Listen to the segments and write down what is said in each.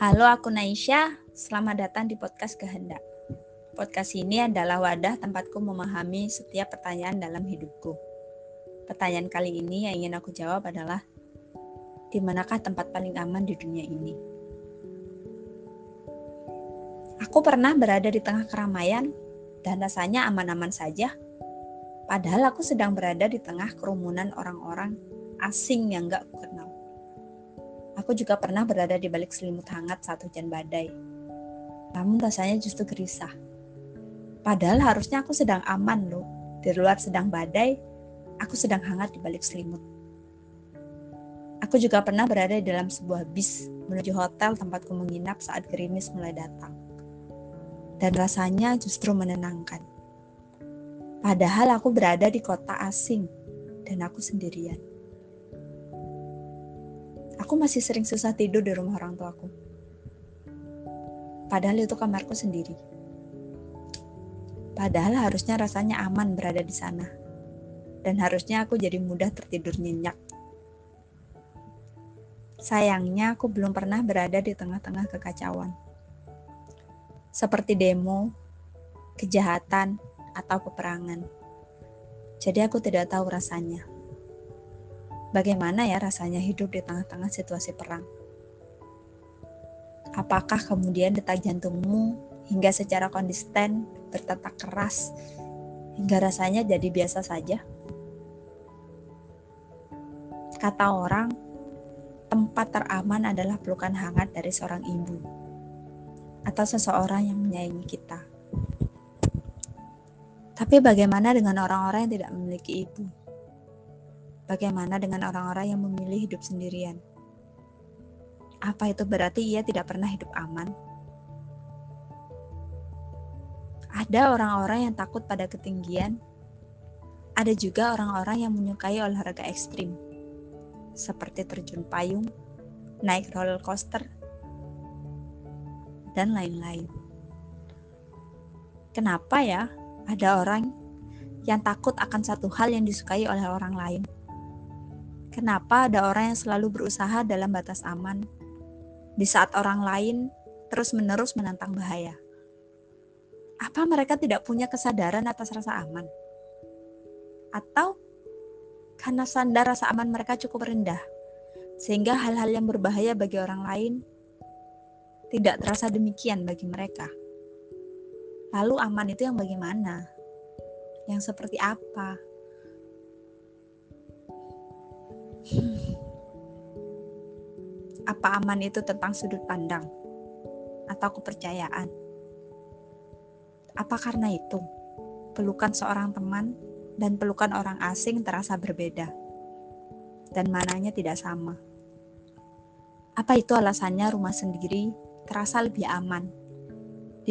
Halo, aku Naisha. Selamat datang di podcast Kehendak. Podcast ini adalah wadah tempatku memahami setiap pertanyaan dalam hidupku. Pertanyaan kali ini yang ingin aku jawab adalah, di manakah tempat paling aman di dunia ini? Aku pernah berada di tengah keramaian dan rasanya aman-aman saja. Padahal aku sedang berada di tengah kerumunan orang-orang asing yang gak kenal. Aku juga pernah berada di balik selimut hangat saat hujan badai. Namun rasanya justru gerisah. Padahal harusnya aku sedang aman loh. Di luar sedang badai, aku sedang hangat di balik selimut. Aku juga pernah berada di dalam sebuah bis menuju hotel tempatku menginap saat gerimis mulai datang. Dan rasanya justru menenangkan. Padahal aku berada di kota asing dan aku sendirian. Aku masih sering susah tidur di rumah orang tuaku. Padahal itu kamarku sendiri. Padahal harusnya rasanya aman berada di sana. Dan harusnya aku jadi mudah tertidur nyenyak. Sayangnya aku belum pernah berada di tengah-tengah kekacauan. Seperti demo, kejahatan, atau peperangan. Jadi aku tidak tahu rasanya. Bagaimana ya rasanya hidup di tengah-tengah situasi perang? Apakah kemudian detak jantungmu hingga secara konsisten bertatak keras hingga rasanya jadi biasa saja? Kata orang, tempat teraman adalah pelukan hangat dari seorang ibu atau seseorang yang menyayangi kita. Tapi bagaimana dengan orang-orang yang tidak memiliki ibu? Bagaimana dengan orang-orang yang memilih hidup sendirian? Apa itu berarti ia tidak pernah hidup aman? Ada orang-orang yang takut pada ketinggian. Ada juga orang-orang yang menyukai olahraga ekstrim, seperti terjun payung, naik roller coaster, dan lain-lain. Kenapa ya ada orang yang takut akan satu hal yang disukai oleh orang lain? Kenapa ada orang yang selalu berusaha dalam batas aman di saat orang lain terus-menerus menantang bahaya? Apa mereka tidak punya kesadaran atas rasa aman? Atau karena sandar rasa aman mereka cukup rendah, sehingga hal-hal yang berbahaya bagi orang lain tidak terasa demikian bagi mereka? Lalu aman itu yang bagaimana? Yang seperti apa? Apa aman itu tentang sudut pandang atau kepercayaan? Apa karena itu pelukan seorang teman dan pelukan orang asing terasa berbeda dan mananya tidak sama? Apa itu alasannya rumah sendiri terasa lebih aman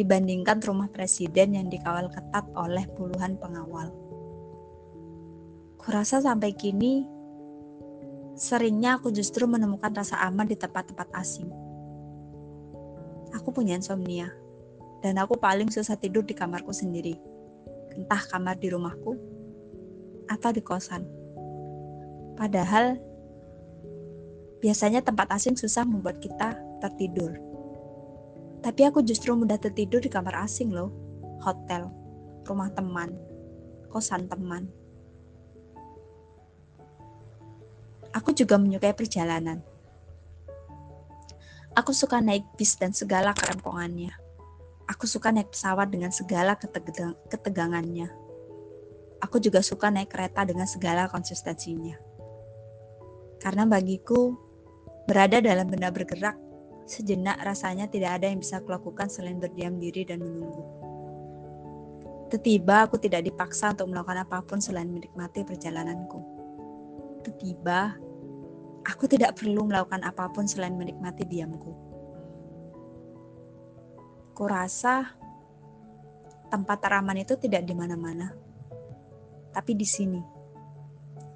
dibandingkan rumah presiden yang dikawal ketat oleh puluhan pengawal? Kurasa sampai kini Seringnya aku justru menemukan rasa aman di tempat-tempat asing. Aku punya insomnia, dan aku paling susah tidur di kamarku sendiri. Entah kamar di rumahku, atau di kosan. Padahal, biasanya tempat asing susah membuat kita tertidur. Tapi aku justru mudah tertidur di kamar asing loh. Hotel, rumah teman, kosan teman. Juga menyukai perjalanan. Aku suka naik bis dan segala kerempongannya. Aku suka naik pesawat dengan segala ketegang ketegangannya. Aku juga suka naik kereta dengan segala konsistensinya. Karena bagiku, berada dalam benda bergerak, sejenak rasanya tidak ada yang bisa kulakukan selain berdiam diri dan menunggu. Tiba-tiba aku tidak dipaksa untuk melakukan apa pun selain menikmati perjalananku tiba, aku tidak perlu melakukan apa pun selain menikmati diamku. Kurasa tempat teraman itu tidak di mana-mana, tapi di sini,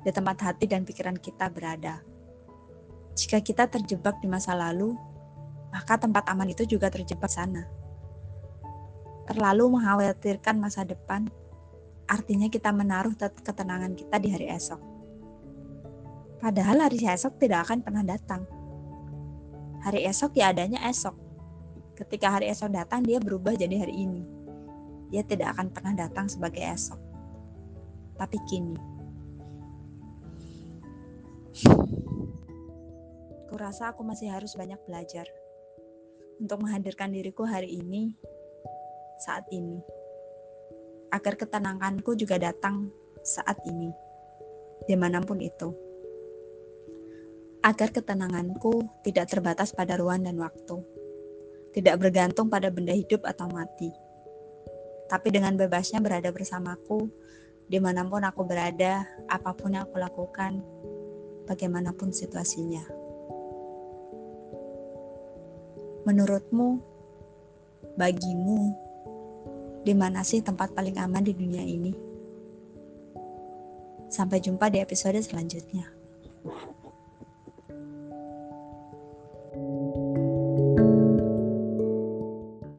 di tempat hati dan pikiran kita berada. Jika kita terjebak di masa lalu, maka tempat aman itu juga terjebak sana. Terlalu mengkhawatirkan masa depan, artinya kita menaruh ketenangan kita di hari esok. Padahal hari esok tidak akan pernah datang. Hari esok ya adanya esok. ketika hari esok datang dia berubah jadi hari ini. Dia tidak akan pernah datang sebagai esok. Tapi kini. Kurasa aku masih harus banyak belajar untuk menghadirkan diriku hari ini saat ini. Agar ketenanganku juga datang saat ini. Di mana pun itu agar ketenanganku tidak terbatas pada ruang dan waktu, tidak bergantung pada benda hidup atau mati, tapi dengan bebasnya berada bersamaku di mana pun aku berada, apa pun yang aku lakukan, bagaimanapun situasinya. Menurutmu, bagimu, di mana sih tempat paling aman di dunia ini? Sampai jumpa di episode selanjutnya.